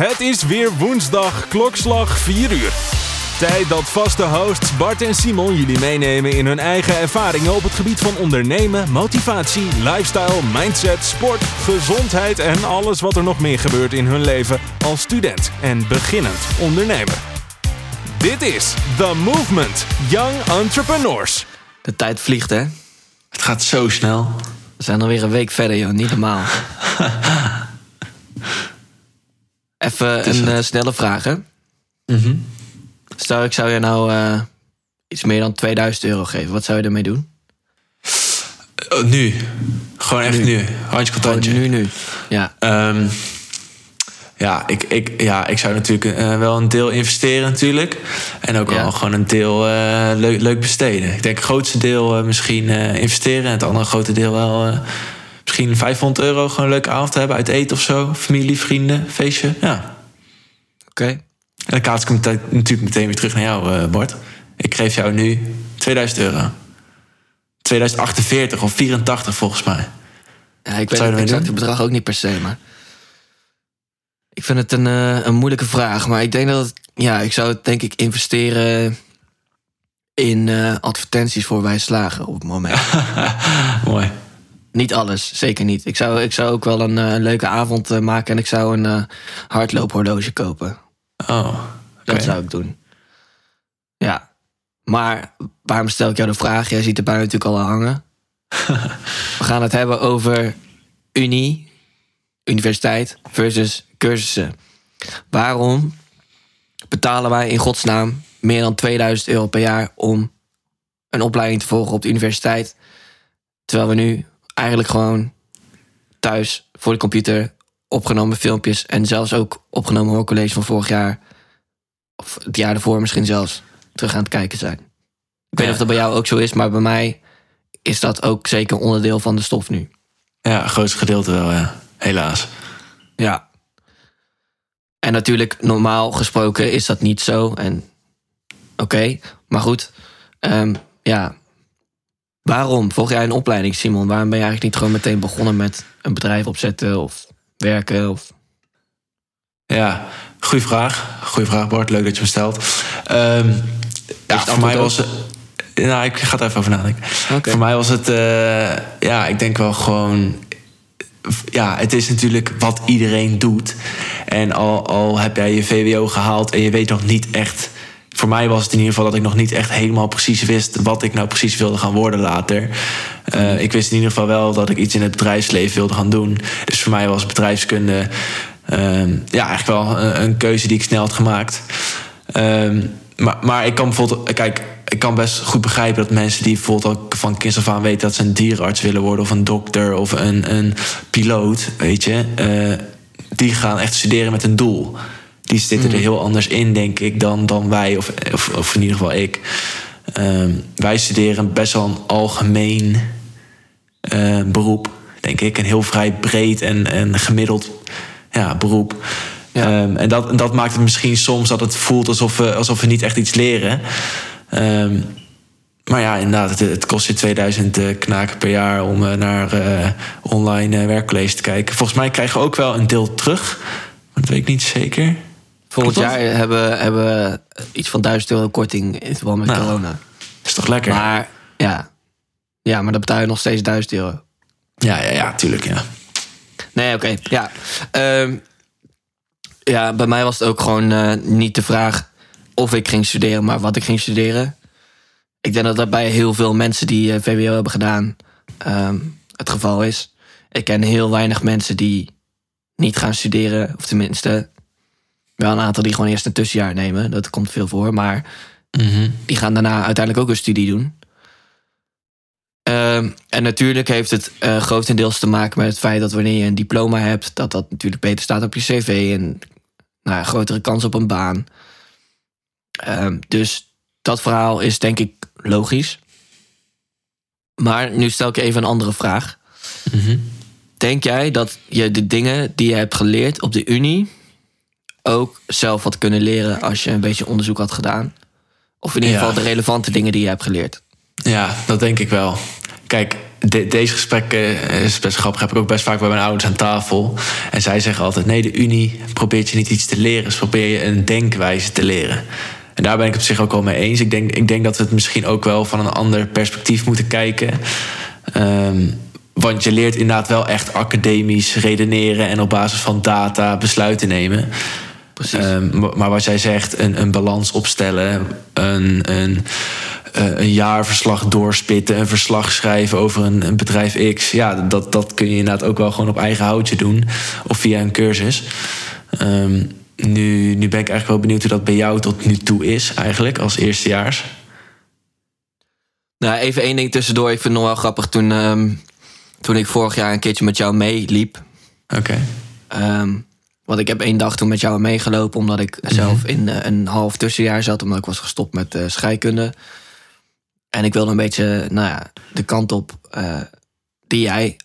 Het is weer woensdag, klokslag 4 uur. Tijd dat vaste hosts Bart en Simon jullie meenemen in hun eigen ervaringen op het gebied van ondernemen, motivatie, lifestyle, mindset, sport, gezondheid en alles wat er nog meer gebeurt in hun leven als student en beginnend ondernemer. Dit is The Movement Young Entrepreneurs. De tijd vliegt, hè? Het gaat zo snel. We zijn alweer een week verder, joh. Niet normaal. Even een eh, snelle vraag, hè? Mhm. Stel, ik zou je nou eh, iets meer dan 2000 euro geven. Wat zou je ermee doen? Oh, nu. Gewoon echt nu. Handje Gewoon contantje. nu, nu. Ja. Ehm, ja, ik, ik, ja, ik zou natuurlijk eh, wel een deel investeren natuurlijk. En ook Ja. wel gewoon een deel eh, leuk, leuk besteden. Ik denk het grootste deel eh, misschien eh, investeren. En het andere grote deel wel eh, misschien 500 euro. Gewoon een leuke avond hebben. Uit eten of zo. Familie, vrienden, feestje. Ja. Oké. En ik hem meteen- natuurlijk meteen weer terug naar jou, eh, Bart. Ik geef jou nu 2000 euro. 2048 of 84 volgens mij. Ja, ik weet het exacte doen? bedrag ook niet per se, maar... Ik vind het een, eh, een moeilijke vraag. Maar ik denk dat... Het, ja, ik zou het denk ik investeren... in eh, advertenties voor wij slagen op het moment. Mooi. Niet alles, zeker niet. Ik zou, ik zou ook wel een eh, leuke avond eh, maken en ik zou een eh hardloophorloge kopen. Oh, Dat zou ik doen. Ja. Maar waarom stel ik jou de vraag? Jij ziet de bui natuurlijk al hangen. We gaan het hebben over unie, universiteit versus cursussen. Waarom betalen wij in godsnaam meer dan 2000 euro per jaar om een opleiding te volgen op de universiteit? Terwijl we nu eigenlijk gewoon thuis voor de computer opgenomen filmpjes en zelfs ook opgenomen hoorcollege van vorig jaar of het jaar ervoor misschien zelfs terug aan het kijken zijn. Ik weet niet of dat bij jou ook zo is, maar bij mij is dat ook zeker onderdeel van de stof nu. Ja, grootste gedeelte wel, ja. Helaas. Ja. En natuurlijk, normaal gesproken is dat niet zo. En oké, maar goed. Ehm, ja. Waarom volg jij een opleiding, Simon? Waarom ben je eigenlijk niet gewoon meteen begonnen met een bedrijf opzetten of werken? Of... Ja, goede vraag. Goeie vraag, Bart. Leuk dat je me stelt. Ehm, ja, voor mij was het... Nou, ik ga er even over nadenken. Voor mij was het... eh, ja, ik denk wel gewoon... Ja, het is natuurlijk wat iedereen doet. En al, al heb jij je VWO gehaald en je weet nog niet echt... Voor mij was het in ieder geval dat ik nog niet echt helemaal precies wist... wat ik nou precies wilde gaan worden later. Eh, ik wist in ieder geval wel dat ik iets in het bedrijfsleven wilde gaan doen. Dus voor mij was bedrijfskunde... ehm, ja, eigenlijk wel een, een keuze die ik snel had gemaakt. Ehm, maar, maar ik kan bijvoorbeeld... Kijk, ik kan best goed begrijpen dat mensen die bijvoorbeeld ook van kinds af aan weten dat ze een dierenarts willen worden, of een dokter of een, een piloot, weet je, eh, die gaan echt studeren met een doel. Die zitten er heel anders in, denk ik, dan, dan wij, of, of, of in ieder geval ik. Ehm, wij studeren best wel een algemeen eh, beroep, denk ik. Een heel vrij breed en, en gemiddeld ja, beroep. Ja. Ehm, en, dat, dat maakt het misschien soms dat het voelt alsof we, alsof we niet echt iets leren. Ehm, maar ja, inderdaad, het, het kost je 2000 eh, knaken per jaar om eh, naar online werkcollege te kijken. Volgens mij krijgen we ook wel een deel terug. Maar dat weet ik niet zeker. Volgend Klopt jaar hebben hebben we iets van 1000 euro korting in verband met Nou, corona. Dat is toch lekker? Maar ja. ja, maar dan betaal je nog steeds 1000 euro. Ja, ja, ja, tuurlijk, ja. Nee, oké. Ja. Ehm, ja, bij mij was het ook gewoon eh, niet de vraag of ik ging studeren, maar wat ik ging studeren. Ik denk dat dat bij heel veel mensen die eh, VWO hebben gedaan ehm, het geval is. Ik ken heel weinig mensen die niet gaan studeren, of tenminste wel een aantal die gewoon eerst een tussenjaar nemen. Dat komt veel voor, maar Mhm. die gaan daarna uiteindelijk ook een studie doen. Ehm, en natuurlijk heeft het eh, grotendeels te maken met het feit dat wanneer je een diploma hebt, dat dat natuurlijk beter staat op je cv en nou, ja, grotere kans op een baan. Ehm, dus dat verhaal is denk ik logisch. Maar nu stel ik even een andere vraag. Mhm. Denk jij dat je de dingen die je hebt geleerd op de Unie ook zelf had kunnen leren als je een beetje onderzoek had gedaan? Of in ieder Ja. geval de relevante dingen die je hebt geleerd? Ja, dat denk ik wel. Kijk, de- deze gesprekken, eh, is best grappig, heb ik ook best vaak bij mijn ouders aan tafel. En zij zeggen altijd: nee, de Unie probeert je niet iets te leren, ze probeer je een denkwijze te leren. En daar ben ik op zich ook wel mee eens. Ik denk, ik denk dat we het misschien ook wel van een ander perspectief moeten kijken. Ehm, want je leert inderdaad wel echt academisch redeneren en op basis van data besluiten nemen. Precies. Ehm, maar- wat jij zegt, een, een balans opstellen, een, een, eh, een jaarverslag doorspitten, een verslag schrijven over een, een bedrijf X. Ja, dat, dat kun je inderdaad ook wel gewoon op eigen houtje doen of via een cursus. Ehm, nu, nu ben ik eigenlijk wel benieuwd hoe dat bij jou tot nu toe is, eigenlijk als eerstejaars. Nou, even één ding tussendoor. Ik vind het nog wel grappig. Toen, ehm, toen ik vorig jaar een keertje met jou meeliep. Oké. Want ik heb één dag toen met jou meegelopen. Omdat ik zelf in eh, een half tussenjaar zat. Omdat ik was gestopt met eh, scheikunde. En ik wilde een beetje nou ja, de kant op eh, die jij...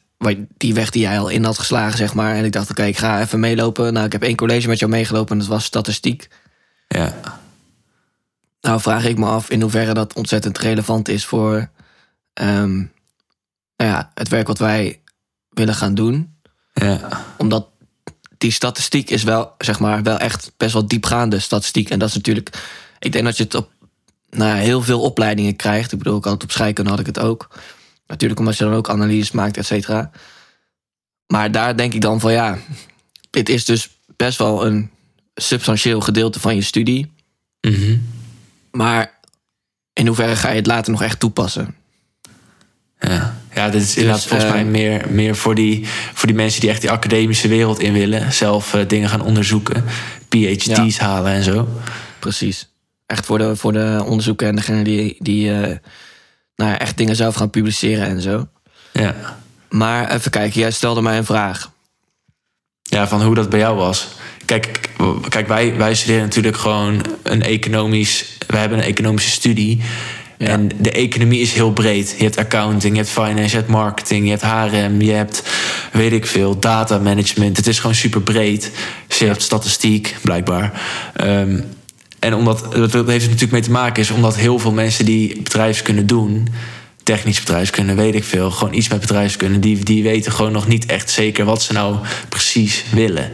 Die weg die jij al in had geslagen, zeg maar. En ik dacht, oké, ik ga even meelopen. Nou, ik heb één college met jou meegelopen. En dat was statistiek. Ja. Nou vraag ik me af in hoeverre dat ontzettend relevant is voor ehm, nou ja, het werk wat wij willen gaan doen. Ja. Omdat die statistiek is wel, zeg maar, wel echt best wel diepgaande statistiek. En dat is natuurlijk, ik denk dat je het op nou ja, heel veel opleidingen krijgt. Ik bedoel, ik had het op scheikunde had ik het ook. Natuurlijk omdat je dan ook analyses maakt, et cetera. Maar daar denk ik dan van ja, dit is dus best wel een substantieel gedeelte van je studie. Mhm. Maar in hoeverre ga je het later nog echt toepassen? Ja, ja dit is inderdaad volgens eh, mij meer, meer voor, die, voor die mensen die echt die academische wereld in willen. Zelf eh, dingen gaan onderzoeken, PhD's halen en zo. Precies. Echt voor de, voor de onderzoeken en degene die, die eh, nou ja, echt dingen zelf gaan publiceren en zo. Ja. Maar even kijken, jij stelde mij een vraag. ja, van hoe dat bij jou was. Kijk, kijk wij, wij studeren natuurlijk gewoon een economisch... We hebben een economische studie. Ja. En de economie is heel breed. Je hebt accounting, je hebt finance, je hebt marketing, je hebt HRM, je hebt, weet ik veel, data management. Het is gewoon super breed. Dus je hebt statistiek, blijkbaar. Ehm, en omdat, dat heeft er natuurlijk mee te maken, is omdat heel veel mensen die bedrijfskunde doen, technisch bedrijfskunde, weet ik veel, gewoon iets met bedrijfskunde, die, die weten gewoon nog niet echt zeker wat ze nou precies willen.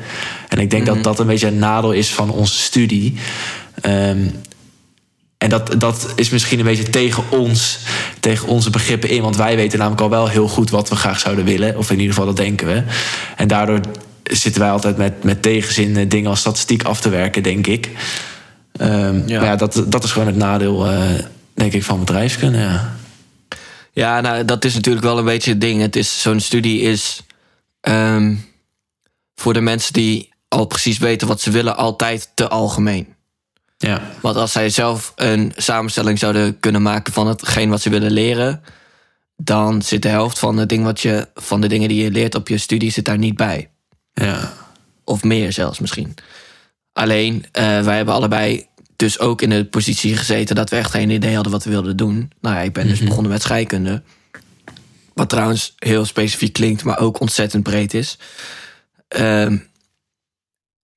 En ik denk dat dat een beetje een nadeel is van onze studie. Ehm, en dat, dat is misschien een beetje tegen ons, tegen onze begrippen in. Want wij weten namelijk al wel heel goed wat we graag zouden willen. Of in ieder geval, dat denken we. En daardoor zitten wij altijd met, met tegenzin dingen als statistiek af te werken, denk ik. Ehm, Ja. Maar ja, dat, dat is gewoon het nadeel, eh, denk ik, van bedrijfskunde. Ja. Ja, nou, dat is natuurlijk wel een beetje het ding. Het is, zo'n studie is ehm, voor de mensen die al precies weten wat ze willen, altijd te algemeen. Ja. Want als zij zelf een samenstelling zouden kunnen maken van hetgeen wat ze willen leren, dan zit de helft van, het ding wat je, van de dingen die je leert op je studie zit daar niet bij. Ja. Of meer zelfs misschien. Alleen, eh, wij hebben allebei dus ook in de positie gezeten dat we echt geen idee hadden wat we wilden doen. Nou ja, ik ben dus begonnen met scheikunde. Wat trouwens heel specifiek klinkt, maar ook ontzettend breed is. Ehm,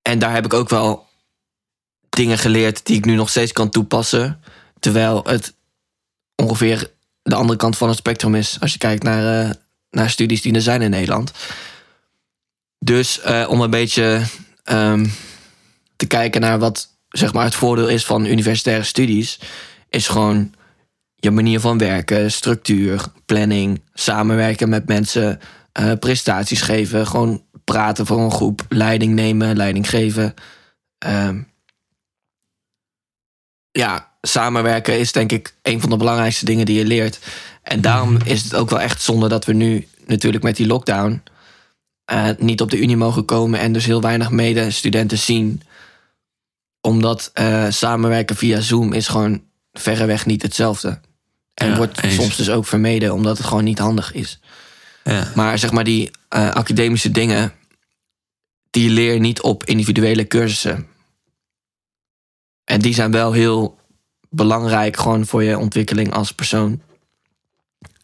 en daar heb ik ook wel dingen geleerd die ik nu nog steeds kan toepassen. Terwijl het ongeveer de andere kant van het spectrum is. Als je kijkt naar, eh, naar studies die er zijn in Nederland. Dus eh, om een beetje ehm, te kijken naar wat zeg maar, het voordeel is van universitaire studies, is gewoon je manier van werken, structuur, planning, samenwerken met mensen, eh, prestaties geven, gewoon praten voor een groep, leiding nemen, leiding geven. Ehm, ja, samenwerken is denk ik een van de belangrijkste dingen die je leert. En daarom is het ook wel echt zonde dat we nu natuurlijk met die lockdown eh, niet op de unie mogen komen en dus heel weinig medestudenten zien. Omdat eh, samenwerken via Zoom is gewoon verreweg niet hetzelfde. En Ja, wordt eens. soms dus ook vermeden omdat het gewoon niet handig is. Ja. Maar zeg maar die eh, academische dingen, die leer je niet op individuele cursussen. En die zijn wel heel belangrijk gewoon voor je ontwikkeling als persoon.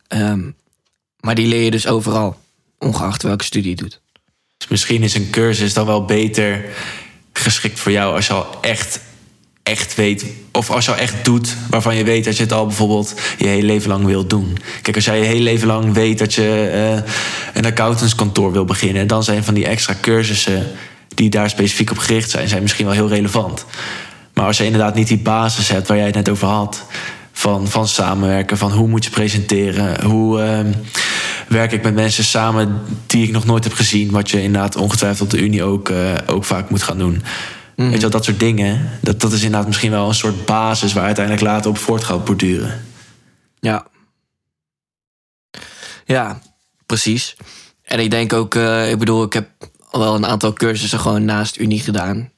Ehm, maar die leer je dus overal, ongeacht welke studie je doet. Dus misschien is een cursus dan wel beter geschikt voor jou als je al echt, echt weet, of als je al echt doet waarvan je weet dat je het al bijvoorbeeld je hele leven lang wilt doen. Kijk, als jij je hele leven lang weet dat je eh, een accountantskantoor wil beginnen, dan zijn van die extra cursussen die daar specifiek op gericht zijn, zijn misschien wel heel relevant. Maar als je inderdaad niet die basis hebt waar jij het net over had, van, van samenwerken, van hoe moet je presenteren, hoe ehm, werk ik met mensen samen die ik nog nooit heb gezien, wat je inderdaad ongetwijfeld op de Unie ook, eh, ook vaak moet gaan doen. Weet je wel, dat soort dingen, dat, dat is inderdaad misschien wel een soort basis waar uiteindelijk later op voort gaat borduren. Ja. Ja, precies. En ik denk ook, eh, ik bedoel, ik heb al wel een aantal cursussen gewoon naast Unie gedaan.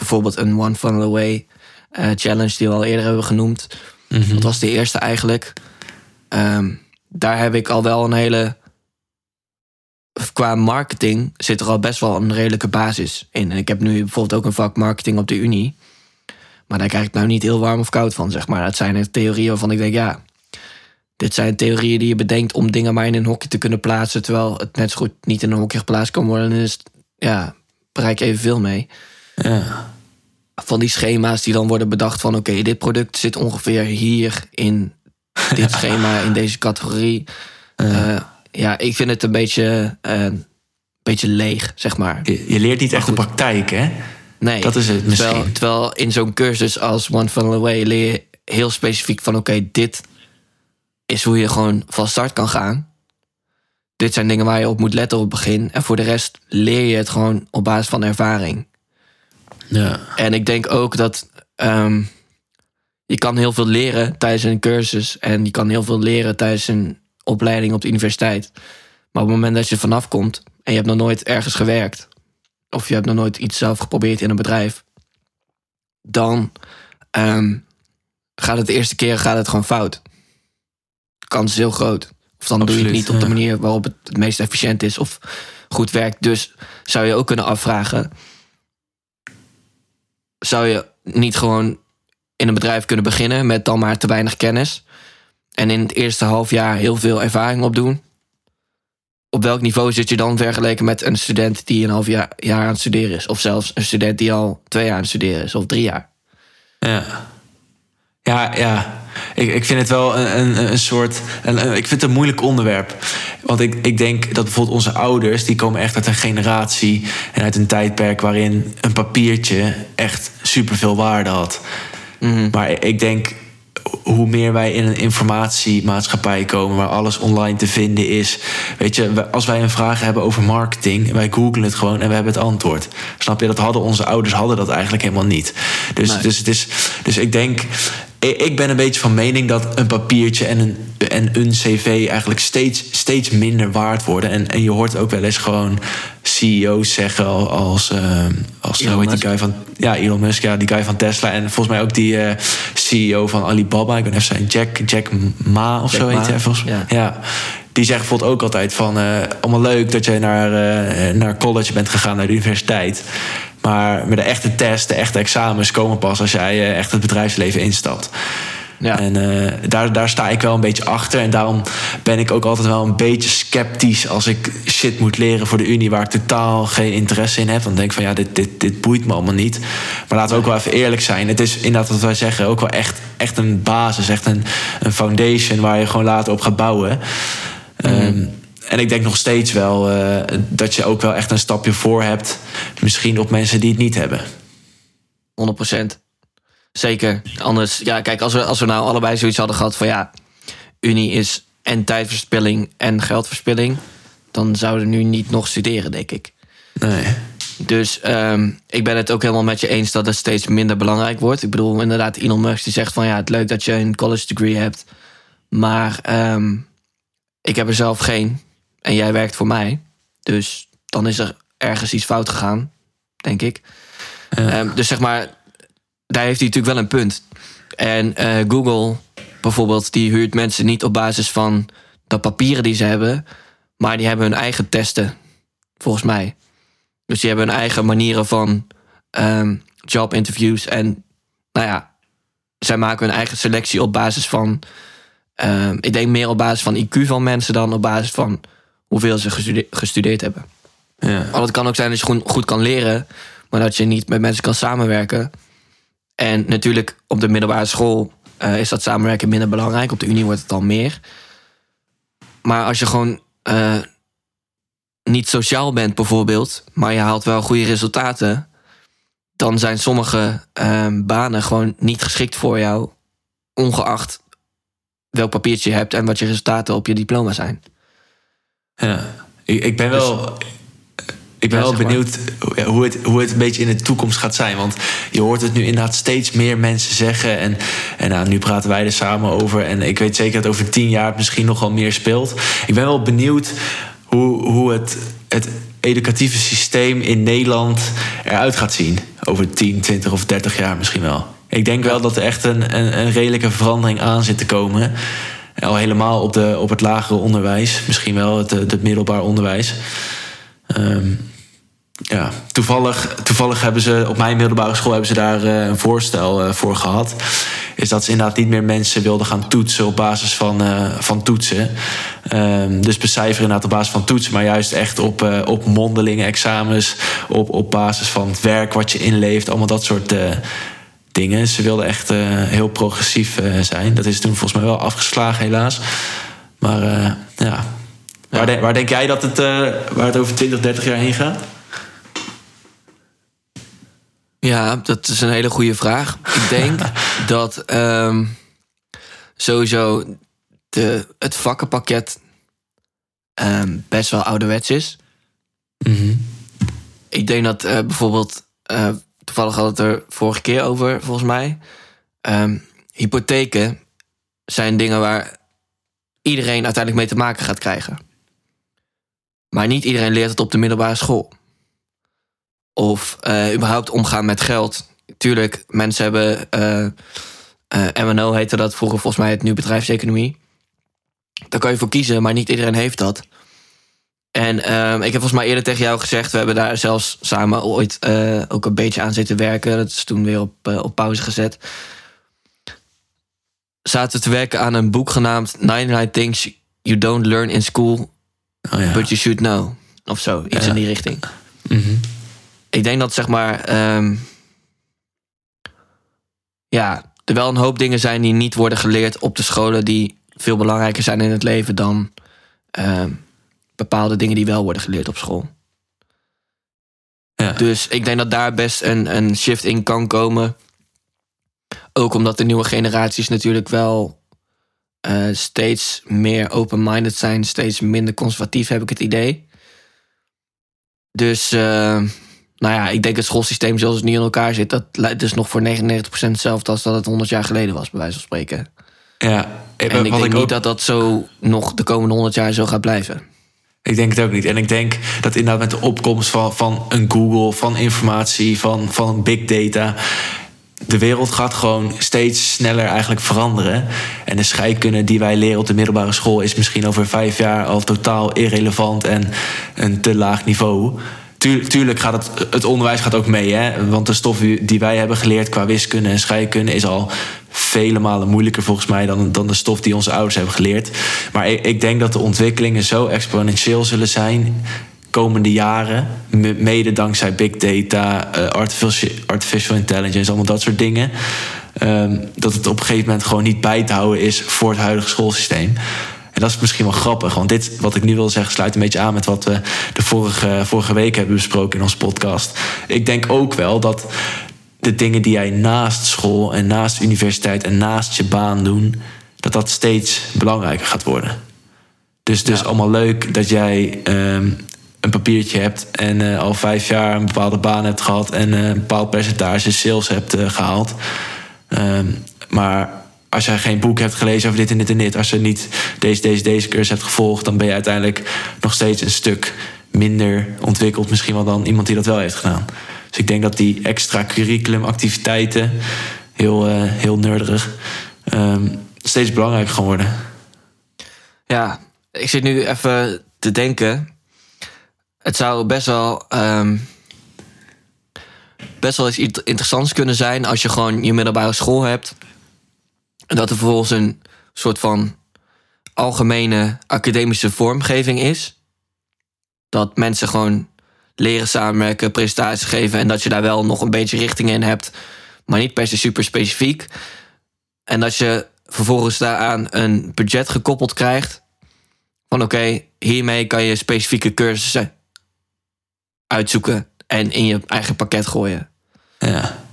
Bijvoorbeeld een One Funnel Away eh, challenge die we al eerder hebben genoemd. Dat was de eerste eigenlijk. Ehm, daar heb ik al wel een hele. Qua marketing zit er al best wel een redelijke basis in. En ik heb nu bijvoorbeeld ook een vak marketing op de Unie. Maar daar krijg ik nou niet heel warm of koud van, zeg maar. Dat zijn theorieën waarvan ik denk, ja. Dit zijn theorieën die je bedenkt om dingen maar in een hokje te kunnen plaatsen. Terwijl het net zo goed niet in een hokje geplaatst kan worden. Het, ja, bereik evenveel mee. Ja. Van die schema's die dan worden bedacht van... oké, dit product zit ongeveer hier in dit schema, in deze categorie. Eh, ja, ik vind het een beetje, eh, een beetje leeg, zeg maar. Je, je leert niet echt de praktijk, hè? Nee, Dat is het terwijl, misschien. terwijl in zo'n cursus als One Funnel Away leer je heel specifiek van... oké, dit is hoe je gewoon van start kan gaan. Dit zijn dingen waar je op moet letten op het begin. En voor de rest leer je het gewoon op basis van ervaring. Ja. En ik denk ook dat ehm, je kan heel veel leren tijdens een cursus. En je kan heel veel leren tijdens een opleiding op de universiteit. Maar op het moment dat je vanaf komt en je hebt nog nooit ergens gewerkt. Of je hebt nog nooit iets zelf geprobeerd in een bedrijf. Dan ehm, gaat het de eerste keer gaat het gewoon fout. De kans is heel groot. Of dan doe je het niet op de manier waarop het het meest efficiënt is of goed werkt. Dus zou je ook kunnen afvragen: zou je niet gewoon in een bedrijf kunnen beginnen met dan maar te weinig kennis en in het eerste half jaar heel veel ervaring opdoen? Op welk niveau zit je dan vergeleken met een student die een half jaar, jaar aan het studeren is? Of zelfs een student die al twee jaar aan het studeren is, of drie jaar? Ja. Ja, ja. Ik, ik vind het wel een, een, een soort. Een, ik vind het een moeilijk onderwerp. Want ik, ik denk dat bijvoorbeeld onze ouders. die komen echt uit een generatie. en uit een tijdperk waarin een papiertje echt superveel waarde had. Maar ik denk. Hoe meer wij in een informatiemaatschappij komen waar alles online te vinden is. Weet je, als wij een vraag hebben over marketing, wij googlen het gewoon en we hebben het antwoord. Snap je? Dat hadden onze ouders hadden dat eigenlijk helemaal niet. Dus, Nee. dus, het is, dus ik denk, ik ben een beetje van mening dat een papiertje en een, en een cv eigenlijk steeds, steeds minder waard worden. En, en je hoort ook wel eens gewoon CEO's zeggen al- als, eh, als Elon hoe heet die guy van, ja, Elon Musk, ja, die guy van Tesla. En volgens mij ook die eh, CEO van Alibaba, ik ben even zijn Jack, Jack Ma of Jack zo heet hij volgens ja. ja. Die zeggen bijvoorbeeld ook altijd van... eh, allemaal leuk dat jij naar, eh, naar college bent gegaan, naar de universiteit. Maar met de echte test, de echte examens komen pas... als jij eh, echt het bedrijfsleven instapt. Ja. En daar, daar sta ik wel een beetje achter. En daarom ben ik ook altijd wel een beetje sceptisch... als ik shit moet leren voor de Unie... waar ik totaal geen interesse in heb. Dan denk ik van ja, dit, dit, dit boeit me allemaal niet. Maar laten we ook wel even eerlijk zijn. Het is inderdaad wat wij zeggen ook wel echt, echt een basis. Echt een, een foundation waar je gewoon later op gaat bouwen. Ehm, en ik denk nog steeds wel eh, dat je ook wel echt een stapje voor hebt. Misschien op mensen die het niet hebben. 100%. Zeker. Anders, ja, kijk, als we, als we nou allebei zoiets hadden gehad van ja, Unie is en tijdverspilling en geldverspilling, dan zouden we nu niet nog studeren, denk ik. Nee. Dus ehm, ik ben het ook helemaal met je eens dat het steeds minder belangrijk wordt. Ik bedoel, inderdaad, Elon Musk die zegt van ja, het leuk dat je een college degree hebt. Maar ehm, ik heb er zelf geen. En jij werkt voor mij. Dus dan is er ergens iets fout gegaan, denk ik. Ehm, dus zeg maar, daar heeft hij natuurlijk wel een punt. En eh, Google bijvoorbeeld, die huurt mensen niet op basis van de papieren die ze hebben. Maar die hebben hun eigen testen, volgens mij. Dus die hebben hun eigen manieren van ehm jobinterviews. En nou ja, zij maken hun eigen selectie op basis van. Ehm, ik denk meer op basis van IQ van mensen dan op basis van hoeveel ze gestude- gestudeerd hebben. Ja. Want het kan ook zijn dat je goed, goed kan leren, maar dat je niet met mensen kan samenwerken. En natuurlijk op de middelbare school eh, is dat samenwerken minder belangrijk. Op de unie wordt het al meer. Maar als je gewoon eh, niet sociaal bent bijvoorbeeld, maar je haalt wel goede resultaten, dan zijn sommige ehm, banen gewoon niet geschikt voor jou, ongeacht welk papiertje je hebt en wat je resultaten op je diploma zijn. Ja, ik, ik ben wel. Ik ben Ja, wel maar. benieuwd hoe het, hoe het een beetje in de toekomst gaat zijn. Want je hoort het nu inderdaad steeds meer mensen zeggen. En, en nou, nu praten wij er samen over. En ik weet zeker dat over tien jaar het misschien nog wel meer speelt. Ik ben wel benieuwd hoe, hoe het, het educatieve systeem in Nederland eruit gaat zien. Over 10, 20 of 30 jaar misschien wel. Ik denk wel dat er echt een, een, een redelijke verandering aan zit te komen. Al helemaal op, de, op het lagere onderwijs. Misschien wel het, het middelbaar onderwijs. Ehm, ja, toevallig, toevallig hebben ze op mijn middelbare school hebben ze daar eh, een voorstel eh, voor gehad. Is dat ze inderdaad niet meer mensen wilden gaan toetsen op basis van, eh, van toetsen. Ehm, dus becijferen inderdaad op basis van toetsen, maar juist echt op, op mondelinge examens. Op, op basis van het werk wat je inleeft, allemaal dat soort dingen. Ze wilden echt eh, heel progressief eh, zijn. Dat is toen volgens mij wel afgeslagen, helaas. Maar eh, ja. Waar, denk- waar denk jij dat het, waar het over 20, 30 jaar heen gaat? Ja, dat is een hele goede vraag. Ik denk dat ehm, sowieso de, het vakkenpakket ehm, best wel ouderwets is. Ik denk dat bijvoorbeeld, toevallig had het er vorige keer over, volgens mij. ehm, hypotheken zijn dingen waar iedereen uiteindelijk mee te maken gaat krijgen. Maar niet iedereen leert het op de middelbare school. Of eh, überhaupt omgaan met geld. Tuurlijk, mensen hebben. eh eh, MNO heette dat vroeger volgens mij het nu bedrijfseconomie. Daar kan je voor kiezen, maar niet iedereen heeft dat. En ehm, ik heb volgens mij eerder tegen jou gezegd, we hebben daar zelfs samen ooit eh, ook een beetje aan zitten werken. Dat is toen weer op, eh, op pauze gezet. Zaten we te werken aan een boek genaamd 99 Things You Don't Learn in School, Oh ja. But You Should Know. Of zo, iets Ja. in die richting. Mhm. Ik denk dat zeg maar. ehm, ja, er wel een hoop dingen zijn die niet worden geleerd op de scholen die veel belangrijker zijn in het leven dan ehm, bepaalde dingen die wel worden geleerd op school. Ja. Dus ik denk dat daar best een, een shift in kan komen. Ook omdat de nieuwe generaties natuurlijk wel eh, steeds meer open-minded zijn, steeds minder conservatief, heb ik het idee. Dus, eh, nou ja, ik denk het schoolsysteem zoals het nu in elkaar zit, dat leidt dus nog voor 99% hetzelfde als dat het 100 jaar geleden was, bij wijze van spreken. Ja, En ik denk ook- niet dat dat zo nog de komende 100 jaar zo gaat blijven. Ik denk het ook niet. En ik denk dat inderdaad met de opkomst van, van een Google, van informatie, van, van big data. De wereld gaat gewoon steeds sneller eigenlijk veranderen. En de scheikunde die wij leren op de middelbare school is misschien over vijf jaar al totaal irrelevant en een te laag niveau. Tuur- tuurlijk gaat het, onderwijs gaat ook mee, hè? want de stof die wij hebben geleerd qua wiskunde en scheikunde is al vele malen moeilijker volgens mij dan, dan de stof die onze ouders hebben geleerd. Maar ik, ik denk dat de ontwikkelingen zo exponentieel zullen zijn komende jaren, me- mede dankzij big data, eh, artificial, artificial intelligence, allemaal dat soort dingen. ehm, dat het op een gegeven moment gewoon niet bij te houden is voor het huidige schoolsysteem. En dat is misschien wel grappig, want dit, wat ik nu wil zeggen, sluit een beetje aan met wat we de vorige, vorige week hebben besproken in onze podcast. Ik denk ook wel dat de dingen die jij naast school en naast universiteit en naast je baan doen, dat dat steeds belangrijker gaat worden. Dus het is Ja. allemaal leuk dat jij ehm, een papiertje hebt en eh, al vijf jaar een bepaalde baan hebt gehad en eh, een bepaald percentage sales hebt eh, gehaald. Ehm, maar als jij geen boek hebt gelezen over dit en dit en dit, als je niet deze, deze, deze cursus hebt gevolgd, dan ben je uiteindelijk nog steeds een stuk minder ontwikkeld, misschien wel dan iemand die dat wel heeft gedaan. Dus ik denk dat die extra curriculumactiviteiten, heel, eh, heel nerdig, ehm, steeds belangrijker gaan worden. Ja, ik zit nu even te denken. Het zou best wel, ehm, best wel iets interessants kunnen zijn als je gewoon je middelbare school hebt. En dat er vervolgens een soort van algemene academische vormgeving is. Dat mensen gewoon leren samenwerken, presentaties geven en dat je daar wel nog een beetje richting in hebt. maar niet per se super specifiek. En dat je vervolgens daaraan een budget gekoppeld krijgt. Van oké, hiermee kan je specifieke cursussen uitzoeken en in je eigen pakket gooien. Ja.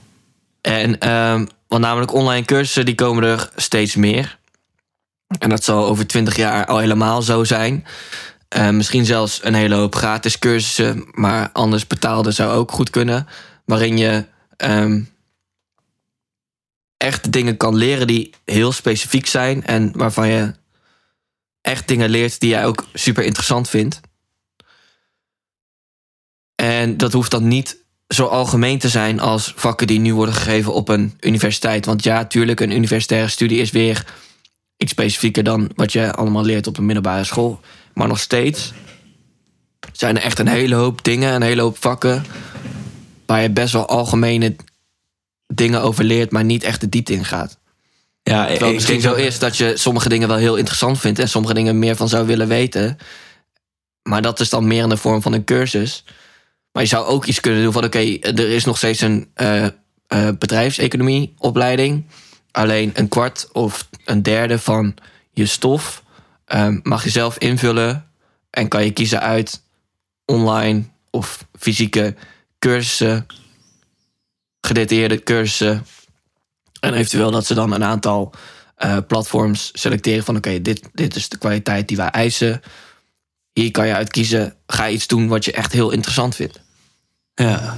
En ehm, want namelijk online cursussen die komen er steeds meer. En dat zal over twintig jaar al helemaal zo zijn. Eh, misschien zelfs een hele hoop gratis cursussen, maar anders betaalde zou ook goed kunnen. Waarin je ehm, echt dingen kan leren die heel specifiek zijn en waarvan je echt dingen leert die jij ook super interessant vindt. En dat hoeft dan niet zo algemeen te zijn als vakken die nu worden gegeven op een universiteit. Want ja, tuurlijk, een universitaire studie is weer iets specifieker dan wat je allemaal leert op een middelbare school. Maar nog steeds zijn er echt een hele hoop dingen, een hele hoop vakken waar je best wel algemene dingen over leert, maar niet echt de diepte in gaat. Ja, Terwijl ik het misschien zo is dat je sommige dingen wel heel interessant vindt en sommige dingen meer van zou willen weten. Maar dat is dan meer in de vorm van een cursus. Maar je zou ook iets kunnen doen van: oké, er is nog steeds een eh eh, bedrijfseconomieopleiding. Alleen een kwart of een derde van je stof ehm, mag je zelf invullen. En kan je kiezen uit online of fysieke cursussen, gedetailleerde cursussen. En eventueel dat ze dan een aantal eh, platforms selecteren van oké, dit, dit is de kwaliteit die wij eisen. Hier kan je uit kiezen, ga iets doen wat je echt heel interessant vindt. Ja.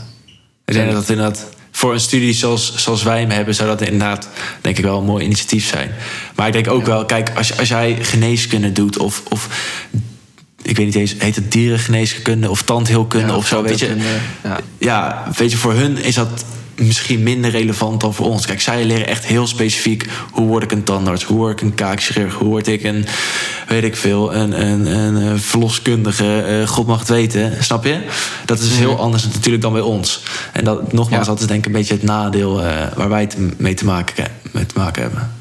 Ik denk dat dat inderdaad voor een studie zoals, zoals wij hem hebben, zou dat inderdaad denk ik wel een mooi initiatief zijn. Maar ik denk ook wel, kijk, als, als jij geneeskunde doet of, of ik weet niet eens, heet het dierengeneeskunde of tandheelkunde of zo, weet je. Ja. Ja, weet je, voor hun is dat misschien minder relevant dan voor ons. Kijk, zij leren echt heel specifiek hoe word ik een tandarts, hoe word ik een kaakchirurg, hoe word ik een, weet ik veel, een, een, een verloskundige, eh, God mag het weten, snap je? Dat is dus heel anders natuurlijk dan bij ons. En dat, nogmaals, Ja. dat is denk ik een beetje het nadeel eh, waar wij het mee te maken, mee te maken hebben.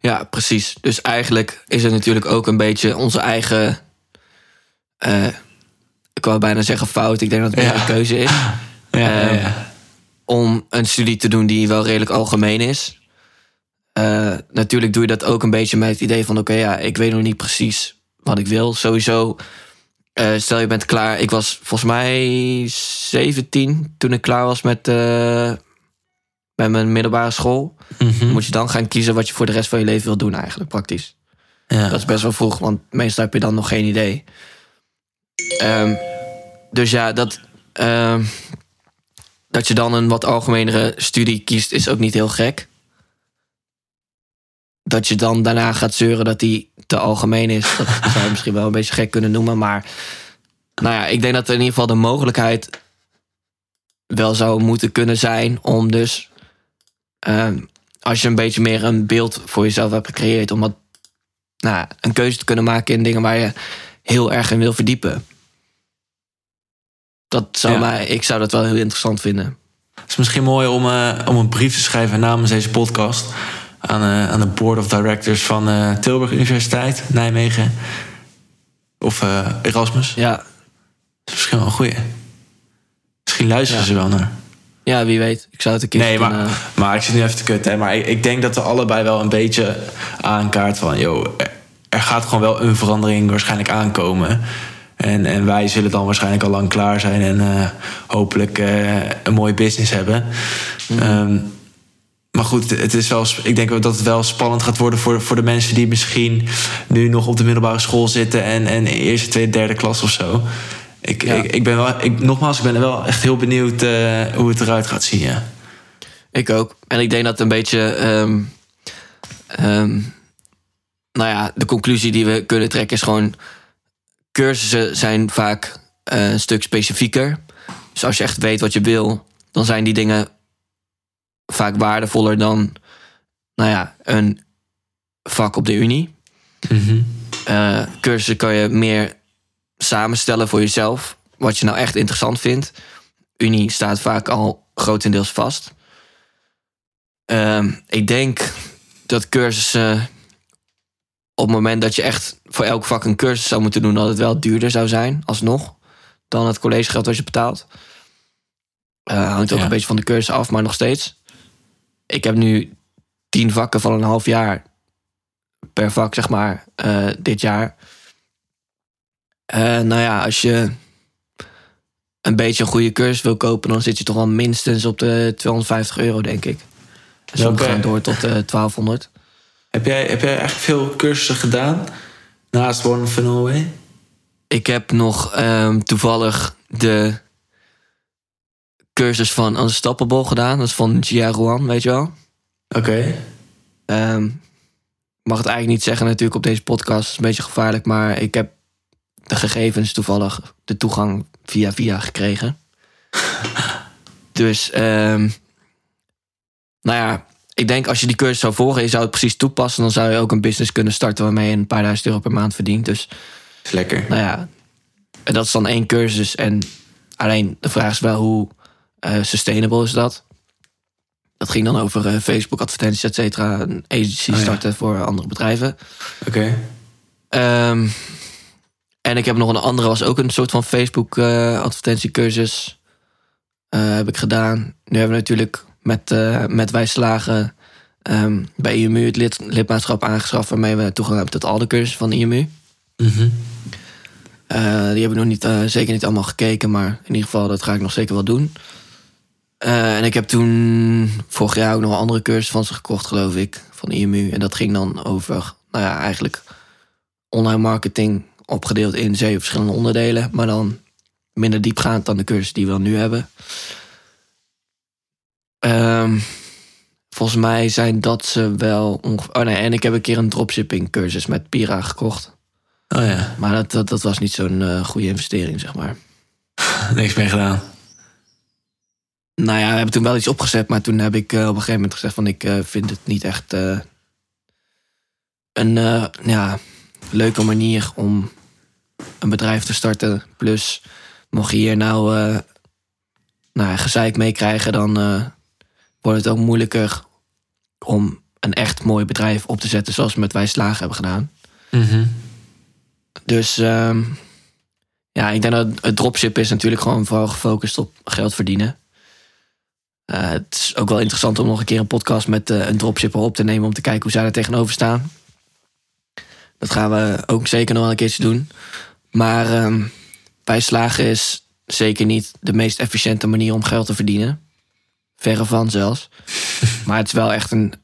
Ja, precies. Dus eigenlijk is het natuurlijk ook een beetje onze eigen. eh, ik wou bijna zeggen fout. Ik denk dat het meer Ja. een keuze is. Ja, ja, Ehm, ja. Om een studie te doen die wel redelijk algemeen is. Eh, natuurlijk doe je dat ook een beetje met het idee van: oké, ja, ik weet nog niet precies wat ik wil. Sowieso, eh, stel je bent klaar. Ik was volgens mij 17 toen ik klaar was met, eh, met mijn middelbare school. Mhm. Moet je dan gaan kiezen wat je voor de rest van je leven wil doen, eigenlijk praktisch. ja. Dat is best wel vroeg, want meestal heb je dan nog geen idee. Ehm, dus ja, dat, ehm, dat je dan een wat algemenere studie kiest, is ook niet heel gek. Dat je dan daarna gaat zeuren dat die te algemeen is, dat zou je misschien wel een beetje gek kunnen noemen. Maar nou ja, ik denk dat er in ieder geval de mogelijkheid wel zou moeten kunnen zijn om dus, ehm, als je een beetje meer een beeld voor jezelf hebt gecreëerd, om wat nou, een keuze te kunnen maken in dingen waar je heel erg in wil verdiepen. Dat zou Ja. mij, ik zou dat wel heel interessant vinden. Het is misschien mooi om, eh, om een brief te schrijven namens deze podcast aan, eh, aan de board of directors van eh, Tilburg Universiteit, Nijmegen of Erasmus. Ja, Dat is misschien wel een goeie. Misschien luisteren Ja. ze wel naar. ja wie weet. Ik zou het een keer Nee, kunnen- maar, maar ik zit nu even te kutten. Hè, maar ik, ik denk dat we allebei wel een beetje aankaart van... Er, er gaat gewoon wel een verandering waarschijnlijk aankomen. En, en wij zullen dan waarschijnlijk al lang klaar zijn... en eh, hopelijk eh, een mooie business hebben. Ehm, maar goed, het is wel, ik denk dat het wel spannend gaat worden... voor, voor de mensen die misschien nu nog op de middelbare school zitten... en, en eerste, tweede, derde klas of zo... Ik, Ja. ik, ik ben wel, ik, nogmaals, ik ben wel echt heel benieuwd eh, hoe het eruit gaat zien. Ja. Ik ook. En ik denk dat een beetje. ehm, ehm, nou ja, de conclusie die we kunnen trekken is gewoon. Cursussen zijn vaak eh, een stuk specifieker. Dus als je echt weet wat je wil, dan zijn die dingen vaak waardevoller dan. Nou ja, een vak op de Unie. Eh, cursussen kan je meer samenstellen voor jezelf. Wat je nou echt interessant vindt. Unie staat vaak al grotendeels vast. Ehm, ik denk dat cursussen. Op het moment dat je echt voor elk vak een cursus zou moeten doen, dat het wel duurder zou zijn, alsnog, dan het collegegeld wat je betaalt. Eh, hangt ook Ja. een beetje van de cursus af, maar nog steeds. ik heb nu tien vakken van een half jaar per vak, zeg maar, eh, dit jaar. Eh, nou ja, als je een beetje een goede cursus wil kopen, dan zit je toch wel minstens op de 250 euro, denk ik. En Welke- gaan door tot eh 1200. Heb jij, heb jij echt veel cursussen gedaan? Naast One of Norway? Ik heb nog ehm, toevallig de cursus van Unstoppable gedaan. Dat is van Gia Ruan, weet je wel. Oké. Ehm, ik mag het eigenlijk niet zeggen natuurlijk op deze podcast. Het is een beetje gevaarlijk. Maar ik heb de gegevens toevallig de toegang via via gekregen. dus, ehm, nou ja, ik denk als je die cursus zou volgen... je zou het precies toepassen... dan zou je ook een business kunnen starten... waarmee je een paar duizend euro per maand verdient. Dus Is lekker. nou ja, en dat is dan één cursus. En alleen de vraag is wel hoe eh, sustainable is dat? Dat ging dan over eh, Facebook advertenties, et cetera. Een agency Oh ja. starten voor andere bedrijven. Oké. Ehm, en ik heb nog een andere, was ook een soort van Facebook eh, advertentiecursus. Heb ik gedaan. Nu hebben we natuurlijk met, eh met Wij Slagen ehm, bij IMU het lid, lidmaatschap aangeschaft... waarmee we toegang hebben tot al de cursussen van IMU. Mhm. Eh, die heb ik nog niet, eh, zeker niet allemaal gekeken, maar in ieder geval, dat ga ik nog zeker wel doen. En ik heb toen vorig jaar ook nog een andere cursus van ze gekocht, geloof ik, van IMU. En dat ging dan over, nou ja, eigenlijk online marketing opgedeeld in zeven verschillende onderdelen, maar dan minder diepgaand dan de cursus die we dan nu hebben. Ehm, volgens mij zijn dat ze wel ongeveer. Oh nee, en ik heb een keer een dropshipping cursus met Pira gekocht. Oh ja. Maar dat, dat, dat was niet zo'n eh, goede investering, zeg maar. Niks mee gedaan. Nou ja, we hebben toen wel iets opgezet, maar toen heb ik eh, op een gegeven moment gezegd van ik eh, vind het niet echt een ja, leuke manier om een bedrijf te starten. Plus, mocht je hier nou, nou gezeik mee krijgen, dan wordt het ook moeilijker om een echt mooi bedrijf op te zetten zoals we met Wij Slagen hebben gedaan. Mhm. Dus ehm, ja, ik denk dat het dropship is natuurlijk gewoon vooral gefocust op geld verdienen. Eh, het is ook wel interessant om nog een keer een podcast met eh, een dropshipper op te nemen om te kijken hoe zij er tegenover staan. Dat gaan we ook zeker nog wel een keertje doen. Maar ehm bij slagen is zeker niet de meest efficiënte manier om geld te verdienen. Verre van zelfs. maar het is wel echt een,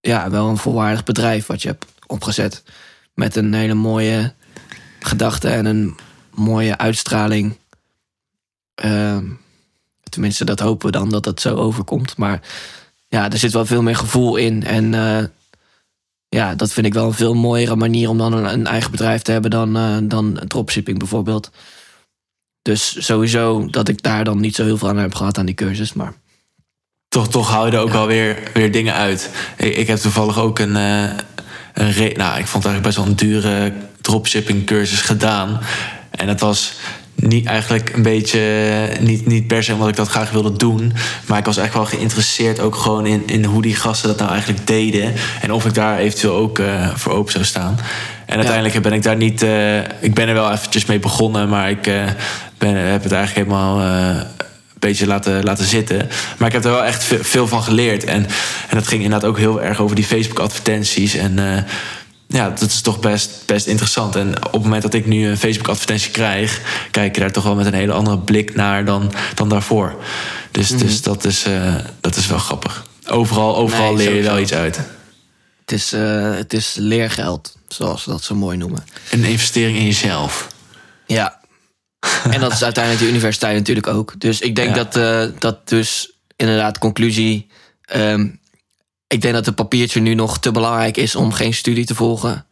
ja, wel een volwaardig bedrijf wat je hebt opgezet met een hele mooie gedachte en een mooie uitstraling. Ehm, tenminste, dat hopen we dan dat dat zo overkomt. Maar ja, er zit wel veel meer gevoel in. En eh, ja, dat vind ik wel een veel mooiere manier om dan een, een eigen bedrijf te hebben dan, eh, dan dropshipping bijvoorbeeld. Dus sowieso dat ik daar dan niet zo heel veel aan heb gehad aan die cursus. Maar Toch, toch hou je er ook wel weer, weer dingen uit. Ik, ik heb toevallig ook een, eh, een re- nou, ik vond het eigenlijk best wel een dure dropshipping cursus gedaan. En het was niet eigenlijk een beetje, niet, niet per se omdat ik dat graag wilde doen. Maar ik was echt wel geïnteresseerd ook gewoon in, in hoe die gasten dat nou eigenlijk deden. En of ik daar eventueel ook eh, voor open zou staan. En uiteindelijk ben ik daar niet, eh, ik ben er wel eventjes mee begonnen. Maar ik eh, ben, heb het eigenlijk helemaal... eh, een beetje laten, laten zitten. Maar ik heb er wel echt ve- veel van geleerd. En, en dat ging inderdaad ook heel erg over die Facebook-advertenties. En ja, dat is toch best, best interessant. En op het moment dat ik nu een Facebook-advertentie krijg... kijk je daar toch wel met een hele andere blik naar dan, dan daarvoor. Dus, dus dat, is, dat is wel grappig. Overal, overal Nee, leer je wel iets uit. het is, het is leergeld, zoals ze dat zo mooi noemen. Een investering in jezelf. Ja. En dat is uiteindelijk de universiteit natuurlijk ook. Dus ik denk Ja. dat, eh, dat dus inderdaad conclusie... ehm, ik denk dat het papiertje nu nog te belangrijk is om geen studie te volgen.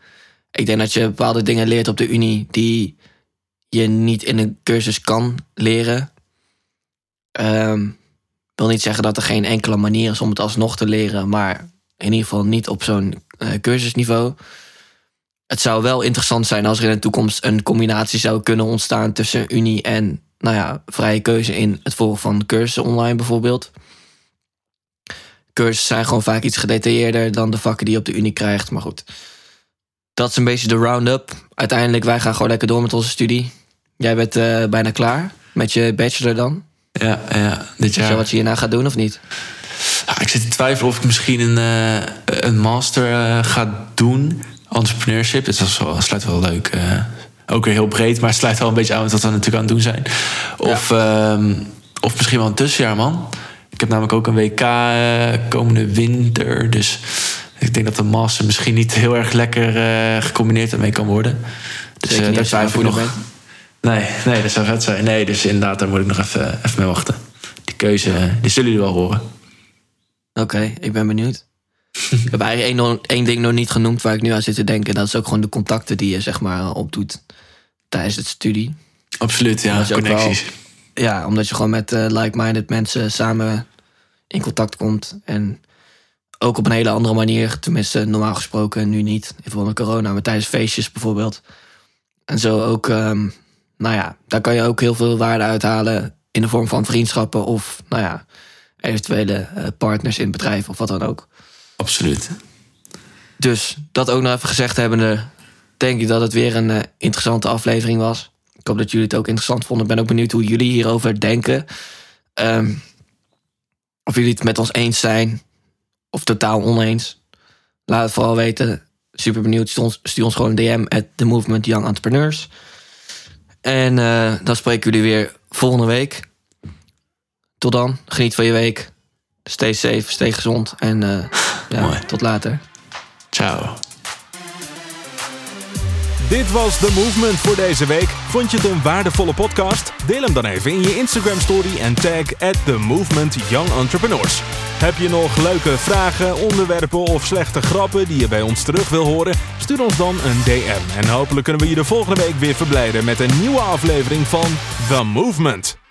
Ik denk dat je bepaalde dingen leert op de unie die je niet in een cursus kan leren. Ehm, wil niet zeggen dat er geen enkele manier is om het alsnog te leren, maar in ieder geval niet op zo'n eh, cursusniveau. Het zou wel interessant zijn als er in de toekomst een combinatie zou kunnen ontstaan tussen unie en nou ja, vrije keuze in het volgen van cursussen online bijvoorbeeld. Cursussen zijn gewoon vaak iets gedetailleerder dan de vakken die je op de unie krijgt. Maar goed, dat is een beetje de round-up. Uiteindelijk, wij gaan gewoon lekker door met onze studie. Jij bent eh, bijna klaar met je bachelor dan. Ja, ja dit Is dat jaar. wat je hierna gaat doen of niet? Ja, Ik zit te twijfelen of ik misschien een, eh, een master eh, ga doen. Entrepreneurship. Dat is wel, sluit wel leuk. eh, ook weer heel breed, maar het sluit wel een beetje aan met wat we natuurlijk aan het doen zijn. Of, ehm, of misschien wel een tussenjaar, man. Ik heb namelijk ook een WK eh, komende winter. Dus ik denk dat de master misschien niet heel erg lekker eh, gecombineerd ermee kan worden. Dus niet daar twijfel ik nog. Nee, nee, dat zou vet zijn. Nee, dus inderdaad, daar moet ik nog even, even mee wachten. Die keuze, die zullen jullie wel horen. Oké, ik ben benieuwd. ik heb eigenlijk één, één ding nog niet genoemd waar ik nu aan zit te denken. Dat is ook gewoon de contacten die je zeg maar opdoet tijdens het studie. Absoluut, ja. Connecties. Ja, omdat je gewoon met eh, like-minded mensen samen in contact komt. En ook op een hele andere manier. Tenminste, normaal gesproken nu niet. In verband met corona, maar tijdens feestjes bijvoorbeeld. En zo ook, ehm, nou ja, daar kan je ook heel veel waarde uithalen. In de vorm van vriendschappen of, nou ja, eventuele eh, partners in het bedrijf of wat dan ook. Absoluut. Dus dat ook nog even gezegd hebbende, denk ik dat het weer een eh, interessante aflevering was. Ik hoop dat jullie het ook interessant vonden. Ik ben ook benieuwd hoe jullie hierover denken. Ehm, of jullie het met ons eens zijn of totaal oneens. Laat het vooral weten. Super benieuwd. Stuur ons, gewoon een DM at The Movement Young Entrepreneurs. En eh, dan spreken jullie weer volgende week. Tot dan. Geniet van je week. Stay safe, stay gezond. En eh, ja, Mooi. tot later. Ciao. Dit was The Movement voor deze week. Vond je het een waardevolle podcast? Deel hem dan even in je Instagram story en tag at The Movement Young Entrepreneurs. Heb je nog leuke vragen, onderwerpen of slechte grappen die je bij ons terug wil horen? Stuur ons dan een DM. En hopelijk kunnen we je de volgende week weer verblijden met een nieuwe aflevering van The Movement.